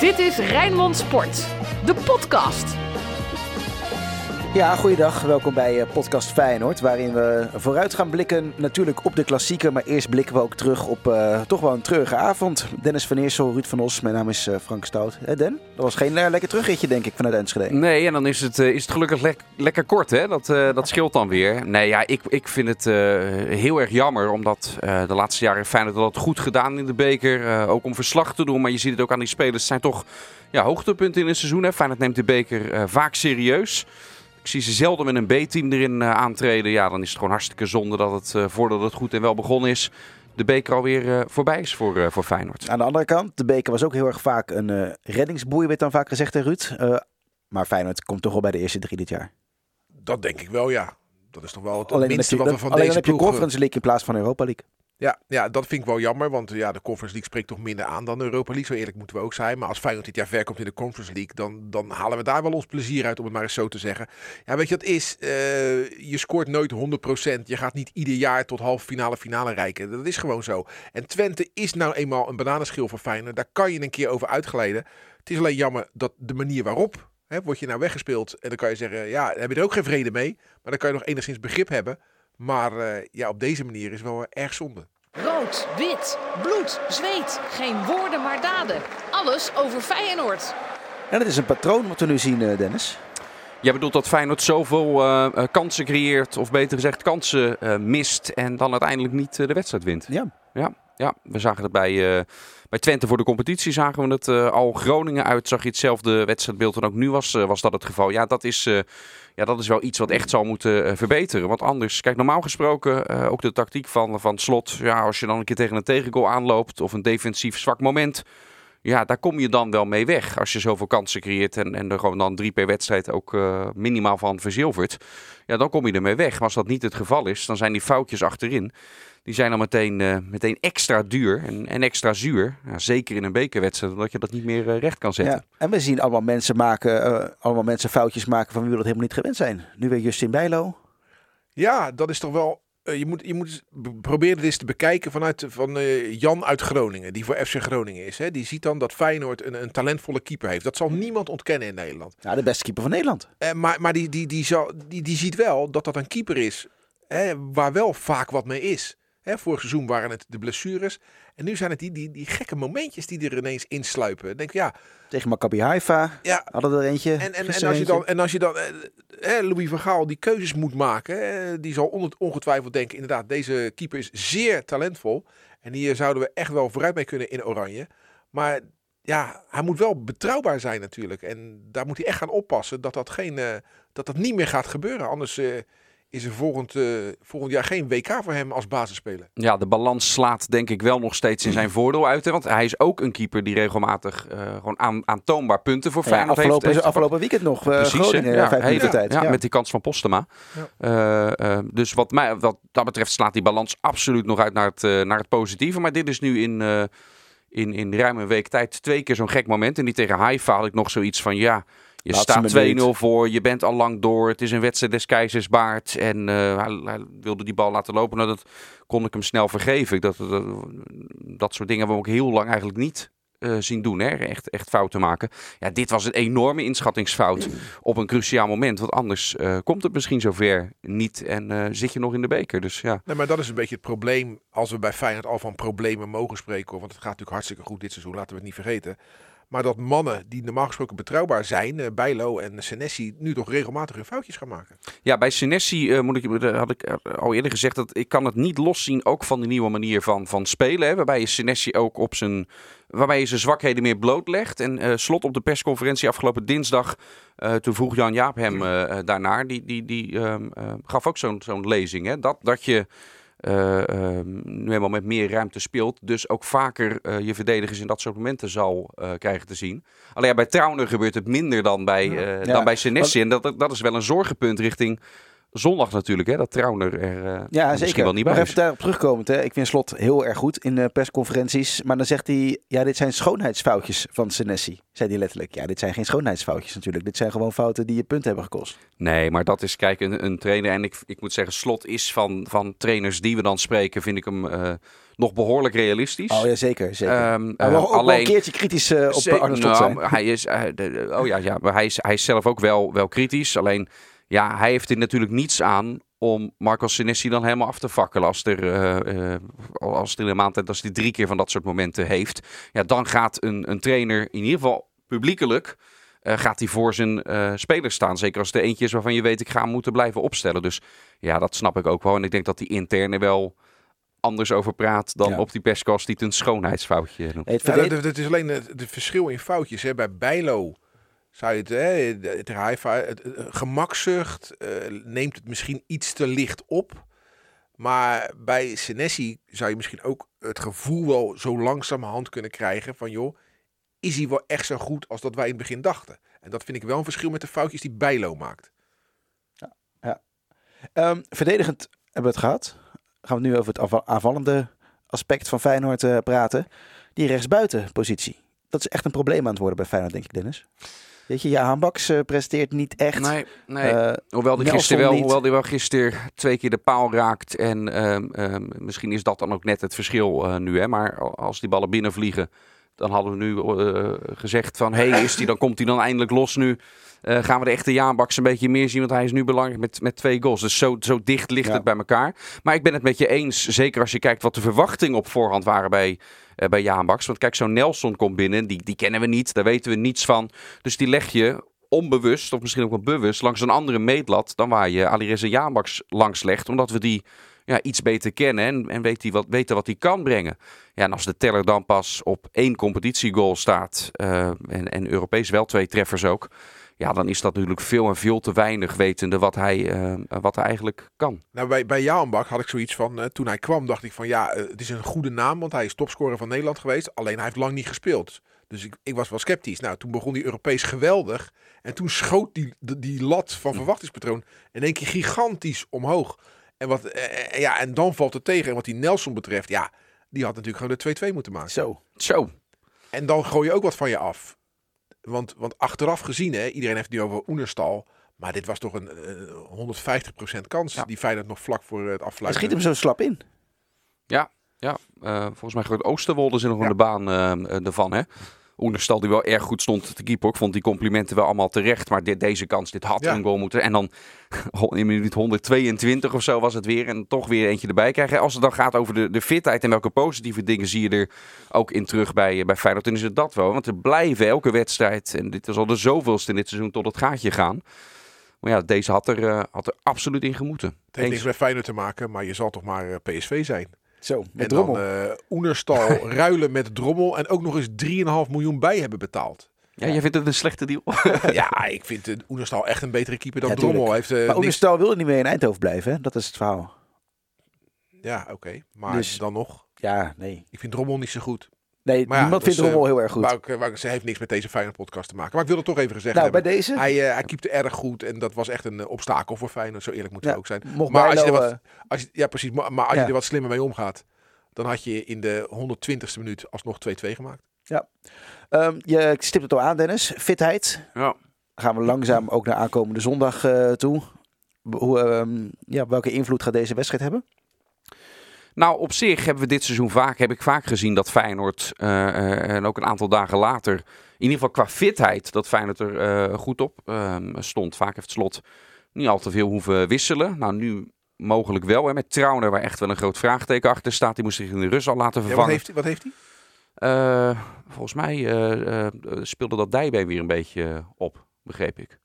Dit is Rijnmond Sport, de podcast. Ja, goeiedag. Welkom bij eh, podcast Feyenoord, waarin we vooruit gaan blikken natuurlijk op de klassieker, maar eerst blikken we ook terug op uh, toch wel een treurige avond. Dennis van Eersel, Ruud van Os, mijn naam is uh, Frank Stout. Den? Dat was geen lekker terugritje denk ik vanuit Enschede. Nee, en dan is het, is het gelukkig le lekker kort hè, dat, dat scheelt dan weer. Nee, ja, ik, ik vind het heel erg jammer, omdat de laatste jaren Feyenoord dat goed gedaan in de beker, ook om verslag te doen, maar je ziet het ook aan die spelers, het zijn toch ja, hoogtepunten in het seizoen. Hè. Feyenoord neemt de beker vaak serieus. Ik zie ze zelden met een B-team erin uh, aantreden. Ja, dan is het gewoon hartstikke zonde dat het, uh, voordat het goed en wel begonnen is, de beker alweer uh, voorbij is voor, voor Feyenoord. Aan de andere kant, de beker was ook heel erg vaak een reddingsboei, werd dan vaak gezegd, hè, Ruud. maar Feyenoord komt toch wel bij de eerste drie dit jaar. Dat denk ik wel, ja. Dat is toch wel het alleen minste je, wat we van alleen deze dan heb je ploeg... Conference League in plaats van Europa League. Ja, ja, dat vind ik wel jammer, want ja, de Conference League spreekt toch minder aan dan de Europa League. Zo eerlijk moeten we ook zijn. Maar als Feyenoord dit jaar ver komt in de Conference League, dan, dan halen we daar wel ons plezier uit, om het maar eens zo te zeggen. Ja, weet je wat is? Uh, je scoort nooit 100%. Je gaat niet ieder jaar tot halve finale, finale reiken. Dat is gewoon zo. En Twente is nou eenmaal een bananenschil voor Feyenoord. Daar kan je een keer over uitgeleiden. Het is alleen jammer dat de manier waarop, hè, word je nou weggespeeld. En dan kan je zeggen, ja, heb je er ook geen vrede mee. Maar dan kan je nog enigszins begrip hebben. Maar uh, ja, op deze manier is wel erg zonde. Rood, wit, bloed, zweet. Geen woorden maar daden. Alles over Feyenoord. En dat is een patroon wat we nu zien, Dennis. Jij bedoelt dat Feyenoord zoveel uh, kansen creëert, of beter gezegd kansen uh, mist en dan uiteindelijk niet uh, de wedstrijd wint? Ja. Ja, ja. we zagen het bij, bij Twente voor de competitie, zagen we het al. Groningen uit zag je hetzelfde wedstrijdbeeld en ook nu was, was dat het geval. Ja, dat is ja, dat is wel iets wat echt zal moeten verbeteren. Want anders, kijk, normaal gesproken ook de tactiek van, van slot. Ja, als je dan een keer tegen een tegengoal aanloopt of een defensief zwak moment. Ja, daar kom je dan wel mee weg. Als je zoveel kansen creëert en, en er gewoon dan drie per wedstrijd ook uh, minimaal van verzilvert. Ja, dan kom je ermee weg. Maar als dat niet het geval is, dan zijn die foutjes achterin die zijn dan meteen, uh, meteen extra duur en, en extra zuur. Ja, zeker in een bekerwedstrijd, omdat je dat niet meer uh, recht kan zetten. Ja, en we zien allemaal mensen, maken, uh, allemaal mensen foutjes maken van wie we dat helemaal niet gewend zijn. Nu weer Justin Bijlo. Ja, dat is toch wel... je, moet, je moet proberen dit eens te bekijken vanuit van Jan uit Groningen, die voor FC Groningen is. Hè. Die ziet dan dat Feyenoord een, een talentvolle keeper heeft. Dat zal niemand ontkennen in Nederland. Ja, de beste keeper van Nederland. maar maar die, die, die, zal, die, die ziet wel dat dat een keeper is hè, waar wel vaak wat mee is. Hè, vorig seizoen waren het de blessures. En nu zijn het die, die, die gekke momentjes die er ineens insluipen. Denk ja. Tegen Maccabi Haifa ja. hadden we er eentje. En, en, en, als je dan, en als je dan eh, Louis van Gaal die keuzes moet maken. Eh, die zal ongetwijfeld denken, inderdaad, deze keeper is zeer talentvol. En hier zouden we echt wel vooruit mee kunnen in Oranje. Maar ja, hij moet wel betrouwbaar zijn natuurlijk. En daar moet hij echt gaan oppassen dat dat, geen, uh, dat, dat niet meer gaat gebeuren. Anders... Uh, is er volgend, uh, volgend jaar geen WK voor hem als basisspeler. Ja, de balans slaat denk ik wel nog steeds in zijn voordeel uit. Hè? Want hij is ook een keeper die regelmatig uh, gewoon aan, aantoonbaar punten voor Feyenoord ja, afgelopen, heeft. Afgelopen weekend nog, uh, Precies, Groningen, ja, vijf minuten tijd. Ja, ja, met die kans van Postema. Ja. dus wat, mij, wat dat betreft slaat die balans absoluut nog uit naar het, naar het positieve. Maar dit is nu in, in, in ruim een week tijd twee keer zo'n gek moment. En die tegen Haifa had ik nog zoiets van, ja... Je staat 2-0 voor, je bent al lang door. Het is een wedstrijd des keizers baard. En uh, hij, hij, wilde die bal laten lopen. Nou, dat kon ik hem snel vergeven. Dat, dat, dat soort dingen hebben we ook heel lang eigenlijk niet uh, zien doen. Hè? Echt, echt fouten maken. Ja, dit was een enorme inschattingsfout op een cruciaal moment. Want anders uh, komt het misschien zover niet en uh, zit je nog in de beker. Dus, ja. Nee, maar dat is een beetje het probleem als we bij Feyenoord al van problemen mogen spreken. Want het gaat natuurlijk hartstikke goed dit seizoen, laten we het niet vergeten. Maar dat mannen die normaal gesproken betrouwbaar zijn, uh, Bijlo en Senesi, nu toch regelmatig hun foutjes gaan maken. Ja, bij Senesi uh, moet ik, had ik al eerder gezegd dat ik kan het niet loszien ook van de nieuwe manier van, van spelen. Waarbij je Senesi ook op zijn, waarbij je zijn zwakheden meer blootlegt. En uh, slot op de persconferentie afgelopen dinsdag, toen vroeg Jan Jaap hem daarnaar. Die, die, die uh, gaf ook zo'n zo'n lezing. Hè, dat, dat je nu helemaal met meer ruimte speelt. Dus ook vaker uh, je verdedigers in dat soort momenten zal krijgen te zien. Alleen ja, bij Trauner gebeurt het minder dan bij, ja. dan bij Senesi. En dat, dat is wel een zorgenpunt richting zondag natuurlijk, hè, dat Trauner er uh, ja, misschien zeker. wel niet bij maar is. even daarop terugkomend, hè. ik vind Slot heel erg goed in uh, persconferenties. Maar dan zegt hij, ja, dit zijn schoonheidsfoutjes van Senesi. Zei hij letterlijk. Ja, dit zijn geen schoonheidsfoutjes natuurlijk. Dit zijn gewoon fouten die je punten hebben gekost. Nee, maar dat is, kijk, een, een trainer. En ik, ik moet zeggen, Slot is van, van trainers die we dan spreken, vind ik hem... Uh, nog behoorlijk realistisch. Oh ja, zeker. zeker. Ehm, eh, wel alleen een keertje kritisch eh, op Arne Slot nou, zijn. Hij is, eh, de- oh ja, ja, maar hij is, hij is zelf ook wel, wel kritisch. Alleen, ja, hij heeft er natuurlijk niets aan om Marco Senesi dan helemaal af te fakkelen. Als er, eh, eh, als er in een maand tijd, als hij drie keer van dat soort momenten heeft. Ja, dan gaat een, een trainer in ieder geval publiekelijk... eh, gaat hij voor zijn eh, spelers staan. Zeker als het er eentje is waarvan je weet, ik ga hem moeten blijven opstellen. Dus ja, dat snap ik ook wel. En ik denk dat die interne wel anders over praat dan Ja. op die perscast die het een schoonheidsfoutje noemt. Nee, het Ja, verded- dat, dat is alleen het, het verschil in foutjes. Hè. Bij Bijlo zou je het, hè, het, het, het- gemakzucht, eh, neemt het misschien iets te licht op. Maar bij Senesi zou je misschien ook het gevoel wel zo langzamerhand kunnen krijgen van joh, is hij wel echt zo goed als dat wij in het begin dachten? En dat vind ik wel een verschil met de foutjes die Bijlo maakt. Ehm, verdedigend hebben we het gehad. Gaan we nu over het aanva- aanvallende aspect van Feyenoord eh, praten. Die rechtsbuitenpositie. Dat is echt een probleem aan het worden bij Feyenoord, denk ik, Dennis. Weet je, ja, eh, presteert niet echt. Nee, nee. Eh, Hoewel die, gisteren wel, niet. hoewel die wel gisteren twee keer de paal raakt. En ehm, ehm, misschien is dat dan ook net het verschil eh, nu. Hè? Maar als die ballen binnenvliegen, dan hadden we nu eh, gezegd van... Hé, hey, is die, dan komt hij dan eindelijk los nu. Gaan we de echte Jaanbaks een beetje meer zien. Want hij is nu belangrijk met, met twee goals. Dus zo, zo dicht ligt Ja. het bij elkaar. Maar ik ben het met je eens. Zeker als je kijkt wat de verwachtingen op voorhand waren bij, eh bij Jaanbaks. Want kijk, zo'n Nelson komt binnen. Die, die kennen we niet. Daar weten we niets van. Dus die leg je onbewust, of misschien ook wel bewust, langs een andere meetlat dan waar je Alireza Jaanbaks langs legt. Omdat we die ja, iets beter kennen en, en weet die wat, weten wat hij kan brengen. Ja, en als de teller dan pas op één competitiegoal staat eh, en, en Europees wel twee treffers ook. Ja, dan is dat natuurlijk veel en veel te weinig wetende wat hij, eh, wat hij eigenlijk kan. Nou, bij, bij Jaanbak had ik zoiets van, eh, toen hij kwam dacht ik van ja, eh, het is een goede naam, want hij is topscorer van Nederland geweest. Alleen hij heeft lang niet gespeeld. Dus ik, ik was wel sceptisch. Nou, toen begon hij Europees geweldig. En toen schoot die, die, die lat van verwachtingspatroon in één keer gigantisch omhoog. En, wat, eh, ja, en dan valt het tegen. En wat die Nelson betreft, ja, die had natuurlijk gewoon de 2-2 moeten maken. Zo. Zo, En dan gooi je ook wat van je af. Want, want achteraf gezien, hè, iedereen heeft het nu over Oenerstal. Maar dit was toch een eh, 150% kans Ja. die Feyenoord nog vlak voor het afsluiten. schiet hem zo slap in. ja. ja eh, volgens mij groot Oosterwolde zit nog Ja. in de baan eh, eh, ervan, hè. Oenerstal die wel erg goed stond te keeper. Ik vond die complimenten wel allemaal terecht. Maar dit, deze kans, dit had Ja. een goal moeten. En dan in minuut 122 of zo was het weer. En toch weer eentje erbij krijgen. Als het dan gaat over de, de fitheid en welke positieve dingen zie je er ook in terug bij, bij Feyenoord. Dan is het dat wel. Want er blijven elke wedstrijd. En dit is al de zoveelste in dit seizoen tot het gaatje gaan. Maar ja, deze had er, eh, had er absoluut in gemoeten. Het heeft niks met Feyenoord te maken, maar je zal toch maar eh, PSV zijn. Zo, met en Drommel. dan eh Oenerstal ruilen met Drommel en ook nog eens 3,5 miljoen bij hebben betaald. Ja, jij vindt het een slechte deal? ja, ik vind Oenerstal echt een betere keeper dan Ja, Drommel. Heeft, eh, maar niks... Oenerstal wilde niet meer in Eindhoven blijven. Hè? Dat is het verhaal. Ja, oké. Maar Dus- dan nog. Ja, nee. Ik vind Drommel niet zo goed. Nee, Maar ja, niemand dat vindt eh, heel erg goed. Wou ik- ze heeft niks met deze Feyenoord podcast te maken. Maar ik wil het toch even gezegd nou, bij hebben. deze Hij, eh hij keepte erg goed en dat was echt een eh, obstakel voor Feyenoord. Zo eerlijk moeten Ja, we ook zijn. mocht maar als je er wat- Als je, ja, precies. Maar, maar als Ja. je er wat slimmer mee omgaat, dan had je in de 120ste minuut alsnog 2-2 gemaakt. ehm, je stipt het al aan, Dennis. Fitheid. ja. Gaan we langzaam ook naar aankomende zondag eh, toe. Hoe, ehm, ja, welke invloed gaat deze wedstrijd hebben? Nou, op zich hebben we dit seizoen vaak, heb ik vaak gezien dat Feyenoord eh, eh, en ook een aantal dagen later, in ieder geval qua fitheid, dat Feyenoord er eh, goed op ehm, stond. Vaak heeft Slot niet al te veel hoeven wisselen. Nou, nu mogelijk wel, hè, met Trauner, waar echt wel een groot vraagteken achter staat. Die moest zich in de rust al laten Ja, vervangen. wat, heeft, wat heeft hij? Volgens mij speelde dat dijbeen weer een beetje op, begreep ik.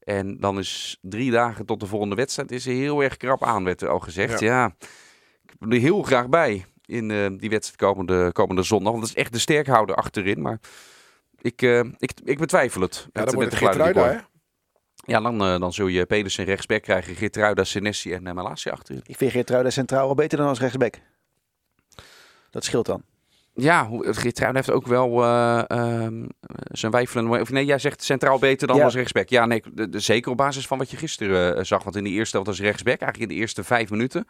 En dan is drie dagen tot de volgende wedstrijd is er heel erg krap aan, werd er al gezegd. Ja, er heel graag bij in eh, die wedstrijd komende, komende zondag. Want dat is echt de sterkhouder achterin. Maar ik, eh, ik, ik betwijfel het. Ja, met- dan wordt met het hè? Ja, dan, eh, dan zul je Pedersen rechtsback krijgen, Geertruida, Senesi en Malasia achterin. Ik vind Geertruida centraal wel beter dan als rechtsback. Dat scheelt dan. Ja, hoe- Geertruiden heeft ook wel eh, ehm, zijn wijfelende... Of nee, jij zegt centraal beter dan Ja. als rechtsback. Ja, nee, de, de- zeker op basis van wat je gisteren eh, zag. Want in de eerste helft als rechtsback, eigenlijk in de eerste vijf minuten...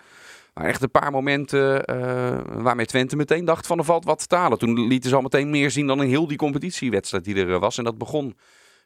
Maar echt een paar momenten eh, waarmee Twente meteen dacht van er valt wat te halen. Toen lieten ze al meteen meer zien dan in heel die competitiewedstrijd die er was. En dat begon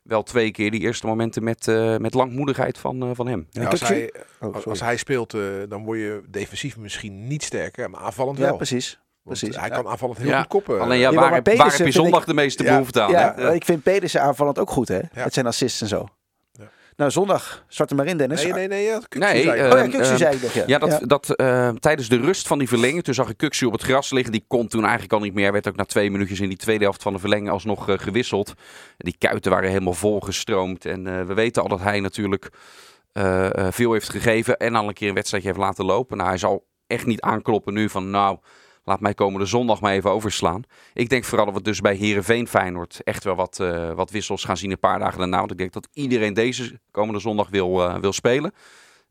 wel twee keer, die eerste momenten, met, eh, met langmoedigheid van, eh, van hem. Ja, Ja, als, hij, Oh, als, als hij speelt, dan word je defensief misschien niet sterker, maar aanvallend ja, wel. precies. Precies. hij Ja. kan aanvallend heel Ja, goed koppen. Alleen ja, Ja, waar, waar heb je zondag ik- de meeste Ja, behoefte aan? Ja, hè? ik vind Pedersen aanvallend ook goed, hè? Ja. Met zijn assists en zo. Ja. Nou, zondag, start er maar in, Dennis. Nee, nee, nee. Ja, Kuksu Nee, zei- eh, Oh ja, Kuxu Ehm, zei ik nog, ja. Ja, dat, Ja. dat eh, tijdens de rust van die verlenging, toen zag ik Kuxu op het gras liggen. Die kon toen eigenlijk al niet meer. Hij werd ook na twee minuutjes in die tweede helft van de verlenging alsnog eh, gewisseld. En die kuiten waren helemaal volgestroomd. En eh, we weten al dat hij natuurlijk eh, eh, veel heeft gegeven en al een keer een wedstrijdje heeft laten lopen. Nou, hij zal echt niet aankloppen nu van nou, laat mij komende zondag maar even overslaan. Ik denk vooral dat we dus bij Herenveen Feyenoord echt wel wat, eh, wat wissels gaan zien een paar dagen daarna. Want ik denk dat iedereen deze komende zondag wil, eh, wil spelen.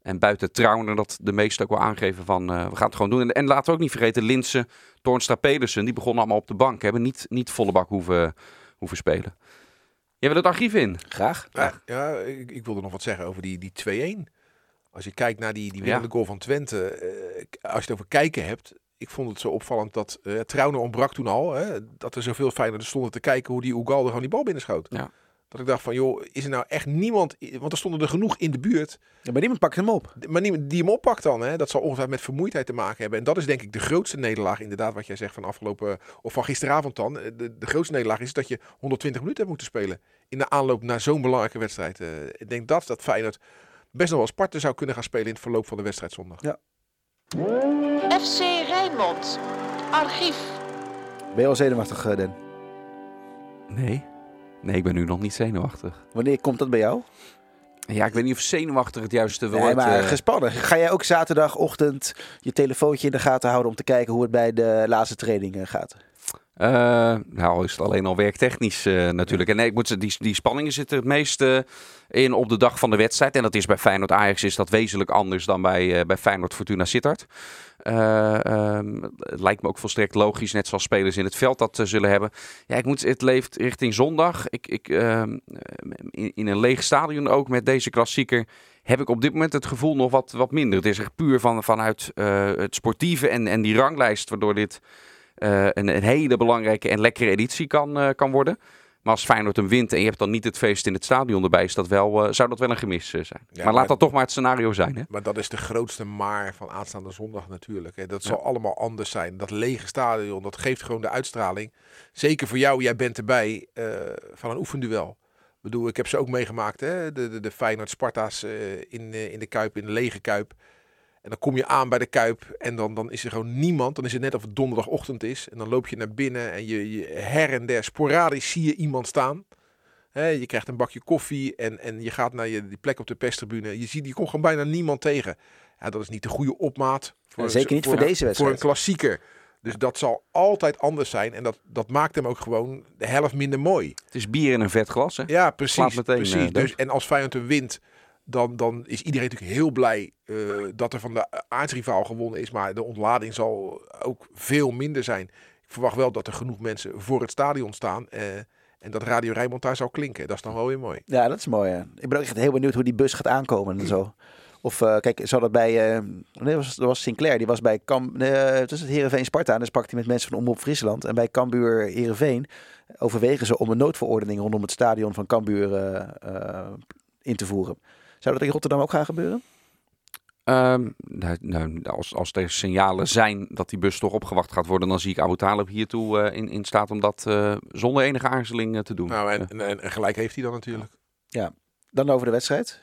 En buiten Trauner dat de meesten ook wel aangeven van eh, we gaan het gewoon doen. En, en laten we ook niet vergeten, Linsen, Toornstra, Pedersen, die begonnen allemaal op de bank. Hebben niet, niet volle bak hoeven, hoeven spelen. Jij wil het archief in? Graag. Ja, ja ik, ik wilde nog wat zeggen over die, die 2-1. Als je kijkt naar die, die winnende Ja. goal van Twente. eh, als je het over kijken hebt. Ik vond het zo opvallend dat uh, ontbrak toen al. Hè, dat er zoveel Feyenoorders stonden te kijken hoe die Ugalde gewoon die bal binnenschoot. Ja. Dat ik dacht van joh, is er nou echt niemand... Want er stonden er genoeg in de buurt. Ja, maar niemand pakt hem op. Maar niemand die hem oppakt dan. Hè? Dat zal ongetwijfeld met vermoeidheid te maken hebben. En dat is denk ik de grootste nederlaag. Inderdaad, wat jij zegt van afgelopen. Of van gisteravond dan. De, de grootste nederlaag is dat je 120 minuten hebt moeten spelen. In de aanloop naar zo'n belangrijke wedstrijd. Uh, ik denk dat dat Feyenoord best nog wel Sparta zou kunnen gaan spelen in het verloop van de wedstrijd zondag. Ja. FC Rijnmond. Archief. Ben je al zenuwachtig, uh, Den? Nee. Nee, ik ben nu nog niet zenuwachtig. Wanneer komt dat bij jou? Ja, ik weet niet of zenuwachtig het juiste woord... Nee, maar uh, gespannen. Ga jij ook zaterdagochtend je telefoontje in de gaten houden om te kijken hoe het bij de laatste training uh, gaat? Uh, nou, is het alleen al werktechnisch uh, natuurlijk. En nee, ik moet, die, die spanningen zitten het meeste in op de dag van de wedstrijd. En dat is bij Feyenoord Ajax is dat wezenlijk anders dan bij, uh, bij Feyenoord Fortuna Sittard. Um, het lijkt me ook volstrekt logisch, net zoals spelers in het veld dat zullen hebben. Ja, ik moet, het leeft richting zondag. Ik, ik, in, in een leeg stadion ook met deze klassieker heb ik op dit moment het gevoel nog wat, wat minder. Het is echt puur van, vanuit het sportieve en, en die ranglijst, waardoor dit een, een, hele belangrijke en lekkere editie kan, uh, kan worden. Maar als Feyenoord hem wint en je hebt dan niet het feest in het stadion erbij, is dat wel, uh, zou dat wel een gemis zijn. Ja, maar, maar laat dat toch maar het scenario zijn. Hè? Maar dat is de grootste maar van aanstaande zondag natuurlijk. Hè. Dat zal ja. allemaal anders zijn. Dat lege stadion, dat geeft gewoon de uitstraling. Zeker voor jou, jij bent erbij van een oefenduel. Ik bedoel, ik heb ze ook meegemaakt, hè? de, de, de Feyenoord-Sparta's in, in de Kuip, in de lege Kuip. En dan kom je aan bij de Kuip en dan, dan is er gewoon niemand. Dan is het net of het donderdagochtend is. En dan loop je naar binnen en je, je her en der sporadisch zie je iemand staan. He, je krijgt een bakje koffie en, en je gaat naar je, die plek op de perstribune. Je ziet, je komt gewoon bijna niemand tegen. Ja, dat is niet de goede opmaat. Voor, ja, zeker niet voor, voor deze wedstrijd. Voor een klassieker. Dus dat zal altijd anders zijn. En dat, dat maakt hem ook gewoon de helft minder mooi. Het is bier in een vet glas, hè? Ja, precies. meteen, precies. Uh, dus, en als Feyenoord wint, dan, dan is iedereen natuurlijk heel blij uh, dat er van de aardsrivaal gewonnen is. Maar de ontlading zal ook veel minder zijn. Ik verwacht wel dat er genoeg mensen voor het stadion staan. Uh, en dat Radio Rijnmond daar zal klinken. Dat is dan wel weer mooi. Ja, dat is mooi. Hè. Ik ben ook echt heel benieuwd hoe die bus gaat aankomen en zo. Of uh, kijk, zou dat bij. Nee, was, was Sinclair. Die was bij Kam. Uh, het was het Herenveen Sparta. En dan sprak hij met mensen van Omroep Friesland. En bij Cambuur Herenveen overwegen ze om een noodverordening rondom het stadion van Cambuur in te voeren. Zou dat in Rotterdam ook gaan gebeuren? Um, nou, nou, als, als er signalen zijn dat die bus toch opgewacht gaat worden, dan zie ik Abu Talib hiertoe uh, in, in staat om dat uh, zonder enige aarzeling uh, te doen. Nou, en, en, en, en, gelijk heeft hij dan natuurlijk. Ja, dan over de wedstrijd.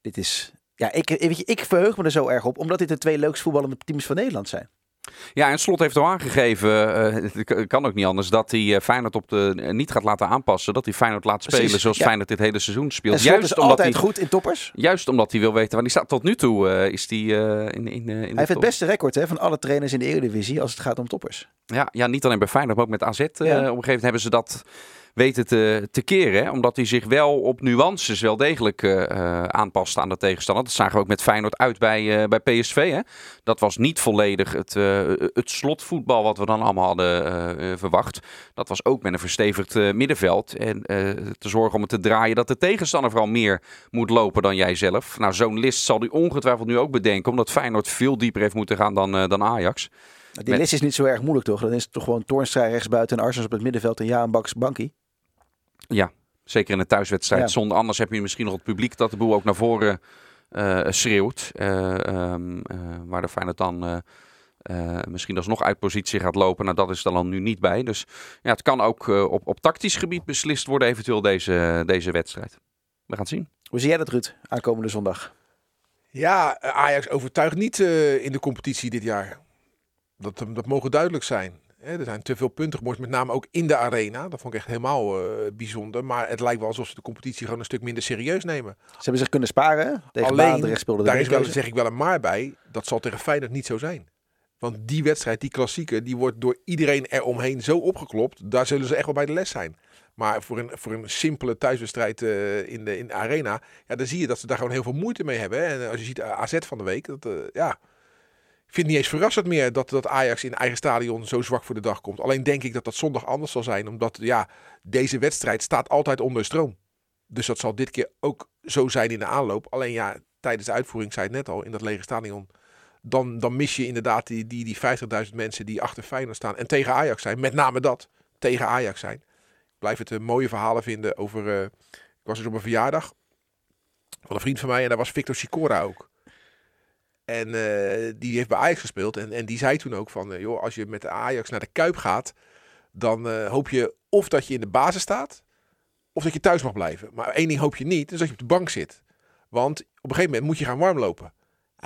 Dit is. Ja, ik, weet je, ik verheug me er zo erg op, omdat dit de twee leukste voetballende teams van Nederland zijn. Ja, en Slot heeft al aangegeven, uh, het kan ook niet anders, dat hij uh, Feyenoord op de, uh, niet gaat laten aanpassen. Dat hij Feyenoord laat spelen Precies, zoals ja. Feyenoord dit hele seizoen speelt. En Slot juist is omdat altijd hij, goed in toppers. Juist omdat hij wil weten waar hij staat. Tot nu toe uh, is hij in, in, in Hij heeft het beste record hè, van alle trainers in de Eredivisie als het gaat om toppers. Ja, ja niet alleen bij Feyenoord, maar ook met AZ. Ja. Op een gegeven moment hebben ze dat weten te, te keren. Hè? Omdat hij zich wel op nuances wel degelijk uh, aanpast aan de tegenstander. Dat zagen we ook met Feyenoord uit bij, uh, bij PSV. Hè? Dat was niet volledig het, het slotvoetbal wat we dan allemaal hadden verwacht. Dat was ook met een verstevigd middenveld. En te zorgen om het te draaien dat de tegenstander vooral meer moet lopen dan jij zelf. Nou, zo'n list zal hij ongetwijfeld nu ook bedenken. Omdat Feyenoord veel dieper heeft moeten gaan dan, dan Ajax. Die met... list is niet zo erg moeilijk toch? Dan is het toch gewoon Toornstra rechtsbuiten en Arsens op het middenveld en Jaan Baks Bankie. Ja, zeker in een thuiswedstrijd. Ja. Zonder anders heb je misschien nog het publiek dat de boel ook naar voren uh, schreeuwt. Uh, um, uh, waar de Feyenoord dan eh, misschien alsnog uit positie gaat lopen. Nou, dat is er dan nu niet bij. Dus ja, het kan ook eh, op, op tactisch gebied beslist worden, eventueel deze, deze wedstrijd. We gaan het zien. Hoe zie jij dat, Ruud, aankomende zondag? Ja, Ajax overtuigt niet eh, in de competitie dit jaar. Dat, dat mogen duidelijk zijn. Hè, er zijn te veel punten gemorst, met name ook in de arena. Dat vond ik echt helemaal eh, bijzonder. Maar het lijkt wel alsof ze de competitie gewoon een stuk minder serieus nemen. Ze hebben zich kunnen sparen tegen Alleen, de daar is wel, zeg ik wel een maar bij. Dat zal tegen Feyenoord niet zo zijn. Want die wedstrijd, die klassieke, die wordt door iedereen eromheen zo opgeklopt. Daar zullen ze echt wel bij de les zijn. Maar voor een, voor een simpele thuiswedstrijd eh, in, de, in de arena, ja, dan zie je dat ze daar gewoon heel veel moeite mee hebben. hè. En als je ziet eh, AZ van de week, dat, ja, ik vind het niet eens verrassend meer dat, dat Ajax in eigen stadion zo zwak voor de dag komt. Alleen denk ik dat dat zondag anders zal zijn, omdat ja, deze wedstrijd staat altijd onder stroom. Dus dat zal dit keer ook zo zijn in de aanloop. Alleen ja, tijdens de uitvoering, zei het net al, in dat lege stadion, dan, dan mis je inderdaad die, die, die 50.000 mensen die achter Feyenoord staan en tegen Ajax zijn. Met name dat, tegen Ajax zijn. Ik blijf het een mooie verhalen vinden over... eh, ik was dus op een verjaardag van een vriend van mij en daar was Victor Sicora ook. En eh, die heeft bij Ajax gespeeld. En, en die zei toen ook van, eh, joh, als je met de Ajax naar de Kuip gaat, dan eh, hoop je of dat je in de basis staat, of dat je thuis mag blijven. Maar één ding hoop je niet, dus dat je op de bank zit. Want op een gegeven moment moet je gaan warmlopen. En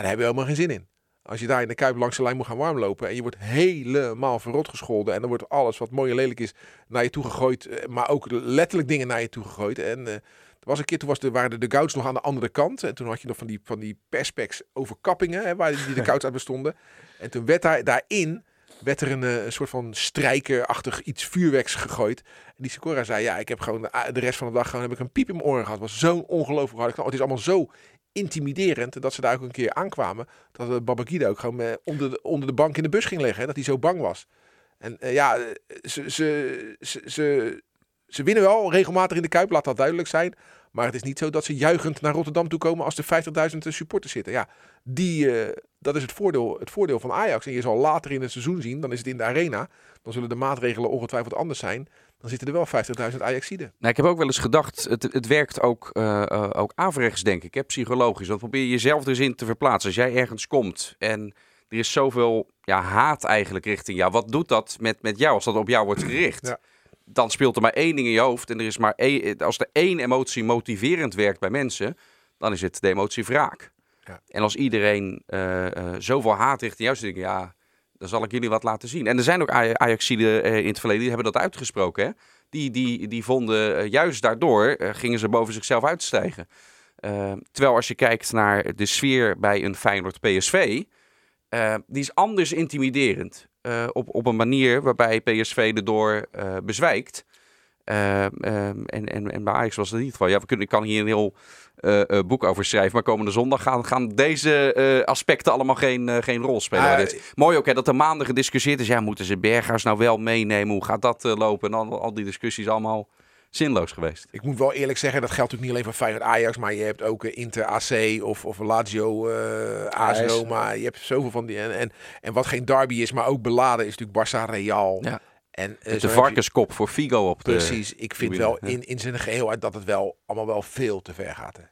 daar hebben we helemaal geen zin in. Als je daar in de Kuip langs de lijn moet gaan warmlopen en je wordt helemaal verrot gescholden en dan wordt alles wat mooi en lelijk is naar je toe gegooid, eh, maar ook letterlijk dingen naar je toe gegooid. En eh, er was een keer, toen was de, waren de dugouts nog aan de andere kant. En toen had je nog van die, van die perspex overkappingen, hè, waar die dugouts uit bestonden. En toen werd daar, daarin werd er een, eh, een soort van strijkerachtig iets vuurwerks gegooid. En die Sikora zei, ja, ik heb gewoon de, de rest van de dag gewoon heb ik een piep in mijn oren gehad. Was zo'n ongelooflijk knal. Het is allemaal zo intimiderend dat ze daar ook een keer aankwamen. Dat uh, Babakida ook gewoon eh, onder, de, onder de bank in de bus ging liggen. Dat hij zo bang was. En eh, ja, eh, ze, ze, ze, ze, winnen wel regelmatig in de Kuip, laat dat duidelijk zijn. Maar het is niet zo dat ze juichend naar Rotterdam toe komen als er 50.000 supporters zitten. Ja, die, dat is het voordeel, het voordeel van Ajax. En je zal later in het seizoen zien, dan is het in de arena. Dan zullen de maatregelen ongetwijfeld anders zijn. Dan zitten er wel 50.000 Ajaxiden. Nou, ik heb ook wel eens gedacht, het, het werkt ook, eh, eh, ook averechts, denk ik, hè, psychologisch. Want probeer jezelf dus in te verplaatsen. Als jij ergens komt en er is zoveel ja, haat eigenlijk richting jou. Wat doet dat met, met jou als dat op jou wordt gericht? Ja. Dan speelt er maar één ding in je hoofd. En er is maar één, als er één emotie motiverend werkt bij mensen, dan is het de emotie wraak. Ja. En als iedereen eh, eh, zoveel haat richting jou zit, ja, dan zal ik jullie wat laten zien. En er zijn ook Aj- Ajaxiden eh, in het verleden, die hebben dat uitgesproken. Hè? Die, die, die vonden eh, juist daardoor, eh, gingen ze boven zichzelf uitstijgen. Eh, terwijl als je kijkt naar de sfeer bij een Feyenoord PSV, eh, die is anders intimiderend. Op, op een manier waarbij PSV erdoor bezwijkt. Eh, ehm, en, en, en bij Ajax was dat niet het geval. Ja, we kunnen, ik kan hier een heel eh, eh, boek over schrijven. Maar komende zondag gaan, gaan deze eh, aspecten allemaal geen, geen rol spelen. Bij dit. Mooi ook hè, dat er maanden gediscussieerd is. Ja, moeten ze Berghuis nou wel meenemen? Hoe gaat dat lopen? En al, al die discussies allemaal zinloos geweest. Ik moet wel eerlijk zeggen, dat geldt natuurlijk niet alleen voor Feyenoord Ajax, maar je hebt ook Inter AC of, of Lazio eh AS AS. Roma. Je hebt zoveel van die. En, en, en wat geen derby is, maar ook beladen, is natuurlijk Barça Real. Ja. En, eh, de je- varkenskop voor Figo op de... Precies, ik vind tribune, wel in, in zijn geheel dat het wel allemaal wel veel te ver gaat. Hè.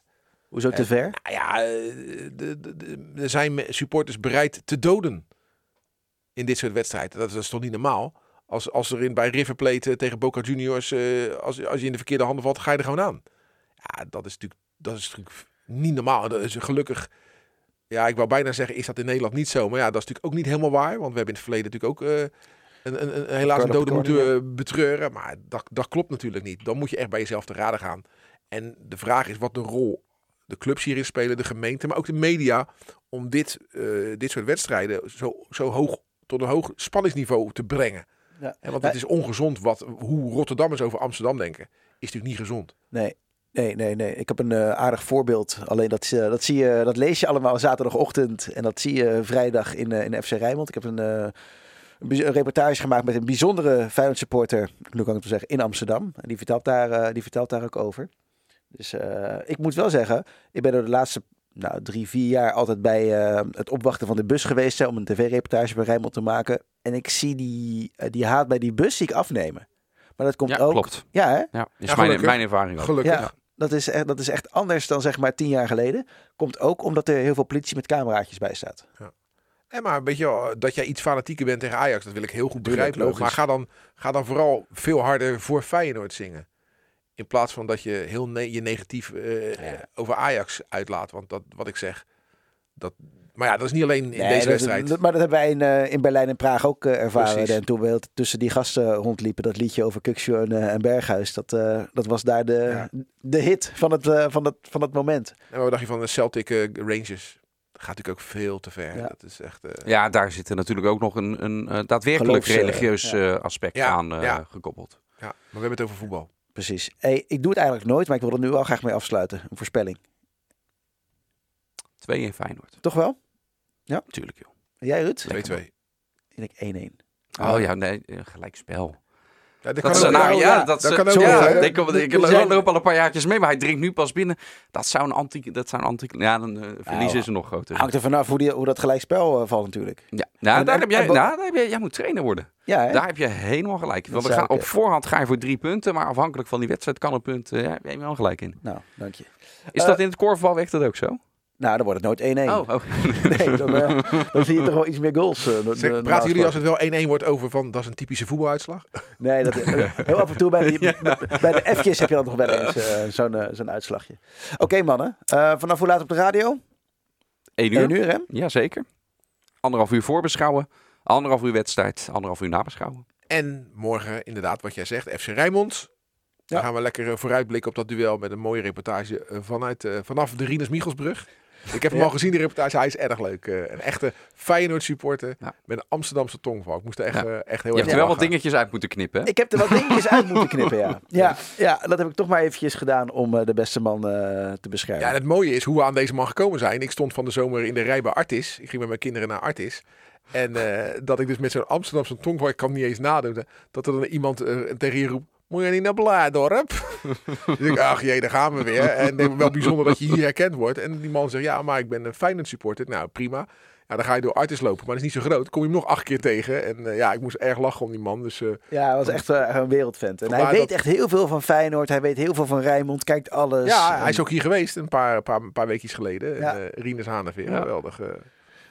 Hoezo te En- ver? Nou ja, eh, er zijn supporters bereid te doden in dit soort wedstrijden. Dat is toch niet normaal? Als, als er in, bij River Plate eh, tegen Boca Juniors, eh, als, als je in de verkeerde handen valt, ga je er gewoon aan. Ja, dat is natuurlijk, dat is natuurlijk niet normaal. Dat is gelukkig, ja, ik wou bijna zeggen, is dat in Nederland niet zo. Maar ja, dat is natuurlijk ook niet helemaal waar. Want we hebben in het verleden natuurlijk ook eh, een, een, een, helaas een dode moeten eh, betreuren. Maar dat, dat klopt natuurlijk niet. Dan moet je echt bij jezelf te raden gaan. En de vraag is wat de rol de clubs hierin spelen, de gemeente, maar ook de media, om dit, eh, dit soort wedstrijden zo, zo hoog tot een hoog spanningsniveau te brengen. Ja. En want het is ongezond wat, hoe Rotterdammers over Amsterdam denken. Is natuurlijk niet gezond. Nee. Nee, nee, nee. Ik heb een eh, aardig voorbeeld. Alleen dat, dat, zie je, dat lees je allemaal zaterdagochtend. En dat zie je vrijdag in, in FC Rijnmond. Ik heb een, eh, een, reportage gemaakt met een bijzondere Feyenoord supporter. Nu kan ik het wel zeggen, in Amsterdam. En die vertelt daar, eh, die vertelt daar ook over. Dus eh, ik moet wel zeggen, ik ben er de laatste nou, drie, vier jaar altijd bij eh, het opwachten van de bus geweest. Hè, om een tv-reportage bij Rijnmond te maken. En ik zie die, die haat bij die bus zie ik afnemen. Maar dat komt Ja, ook... klopt. Ja, hè? Ja, is Ja, mijn, mijn ervaring ook. Gelukkig. Ja, dat is, echt, dat is echt anders dan zeg maar tien jaar geleden. Komt ook omdat er heel veel politie met cameraatjes bij staat. En maar weet je wel, dat jij iets fanatieker bent tegen Ajax, dat wil ik heel goed begrijpen. Maar ga dan, ga dan vooral veel harder voor Feyenoord zingen. In plaats van dat je heel ne- je negatief eh, Ja. over Ajax uitlaat. Want dat, wat ik zeg, dat... Maar ja, dat is niet alleen in Nee, deze wedstrijd. dat- maar dat hebben wij in, eh, in Berlijn en Praag ook eh, ervaren. Precies. En toen we tussen die gasten rondliepen, dat liedje over Kukshoe en, eh, en Berghuis. Dat, eh, dat was daar de, Ja. de hit van het, eh, van, het, van het moment. En wat dacht je van de Celtic eh, Rangers? Gaat natuurlijk ook veel te ver. Ja. Dat is echt... eh, Ja, daar zit er natuurlijk ook nog een, een eh, daadwerkelijk Geloofs, eh, religieus ja. eh, aspect Ja, aan eh, ja. gekoppeld. ja, maar we hebben het over voetbal. Precies. Hey, ik doe het eigenlijk nooit, maar ik wil er nu wel graag mee afsluiten. Een voorspelling. 2 in Feyenoord. Toch wel? Natuurlijk, joh. En jij, Ruud? 2-2. Ik denk 1-1. Oh ja, nee, eh, gelijk spel. Ja, dat Dat kan is, ook. nou, oh, ja, ja, dat, kan ook ja, ik, ik, ik loop er ook al een paar jaartjes mee, maar hij drinkt nu pas binnen. Dat zou een anti, dat zou een anti, ja, dan eh, verlies Nou, is er nog groter. Hangt er vanaf hoe, die, hoe dat gelijkspel eh, valt natuurlijk. Ja, nou, En- daar en- heb jij, en nou, daar heb jij, jij moet trainer worden. Ja, hè? Daar heb je helemaal gelijk. Want we gaan, op voorhand ga je voor drie punten, maar afhankelijk van die wedstrijd kan een punt. eh, ja, heb je wel gelijk in. Nou, dank je. Is dat in het korfbal werkt dat ook zo? Nou, dan wordt het nooit 1-1. Oh, oh. Nee, dan, eh, dan zie je toch wel iets meer goals. eh, Zeg, praten jullie als het wel 1-1 wordt over van dat is een typische voetbaluitslag? Nee, dat, heel af en toe bij, die, bij de F'jes heb je dan nog wel eens eh, zo'n zo'n uitslagje. Oké mannen, Eh, vanaf hoe laat op de radio? Eén uur? 1 uur hè? Jazeker. Anderhalf uur voorbeschouwen. Anderhalf uur wedstrijd. Anderhalf uur nabeschouwen. En morgen inderdaad wat jij zegt, FC Rijnmond. Dan Ja. gaan we lekker vooruitblikken op dat duel met een mooie reportage vanuit, eh, vanaf de Rinus Michelsbrug. Ik heb hem Ja. al gezien, die reportage. Hij is erg leuk. Eh, een echte Feyenoord supporter Ja. met een Amsterdamse tongval. Ik moest er echt, Ja. eh, echt heel Je hebt er wel wat dingetjes uit moeten knippen. hè? Ik heb er wat dingetjes uit moeten knippen, ja. ja. Ja, dat heb ik toch maar eventjes gedaan om eh, de beste man eh, te beschermen. Ja, en het mooie is hoe we aan deze man gekomen zijn. Ik stond van de zomer in de rij bij Artis. Ik ging met mijn kinderen naar Artis. En eh, dat ik dus met zo'n Amsterdamse tongval, ik kan het niet eens nadoen, dat er dan iemand tegen je roept, moet je niet naar Blaardorp? dus ik, ach jee, daar gaan we weer. En wel bijzonder dat je hier herkend wordt. En die man zegt, ja, maar ik ben een Feyenoord supporter. Nou, prima. Ja, dan ga je door Artis lopen, maar dat is niet zo groot. Kom je hem nog acht keer tegen. En eh, ja, ik moest erg lachen om die man. Dus eh, Ja, hij was echt eh, een wereldvent. En hij weet dat- echt heel veel van Feyenoord. Hij weet heel veel van Rijnmond. Kijkt alles. ja, hij is ook hier geweest een paar, paar, paar weekjes geleden. Ja. En, Haneveer, Ja. geweldig.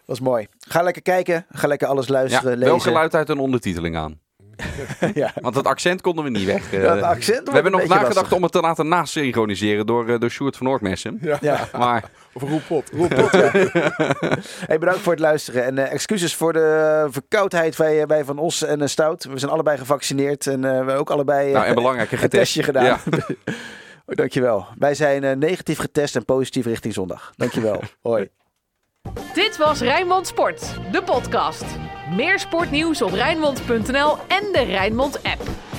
was mooi. Ga lekker kijken. Ga lekker alles Ja, luisteren, wel lezen. geluid uit een ondertiteling aan. ja. Want het accent konden we niet weg. eh. Ja, het accent we hebben nog nagedacht lastig. om het te laten nasynchroniseren door, eh, door Sjoerd van Noordmessen. Ja. Ja. Maar Of Roel Pot. Hey, bedankt voor het luisteren. En eh, excuses voor de verkoudheid bij, bij Van Os en eh, Stout. We zijn allebei gevaccineerd. En eh, we hebben ook allebei eh, nou, en belangrijke een testje gedaan. Ja. Oh, dankjewel. Wij zijn eh, negatief getest en positief richting zondag. Dankjewel. Hoi. Dit was Rijnmond Sport, de podcast. Meer sportnieuws op Rijnmond.nl en de Rijnmond app.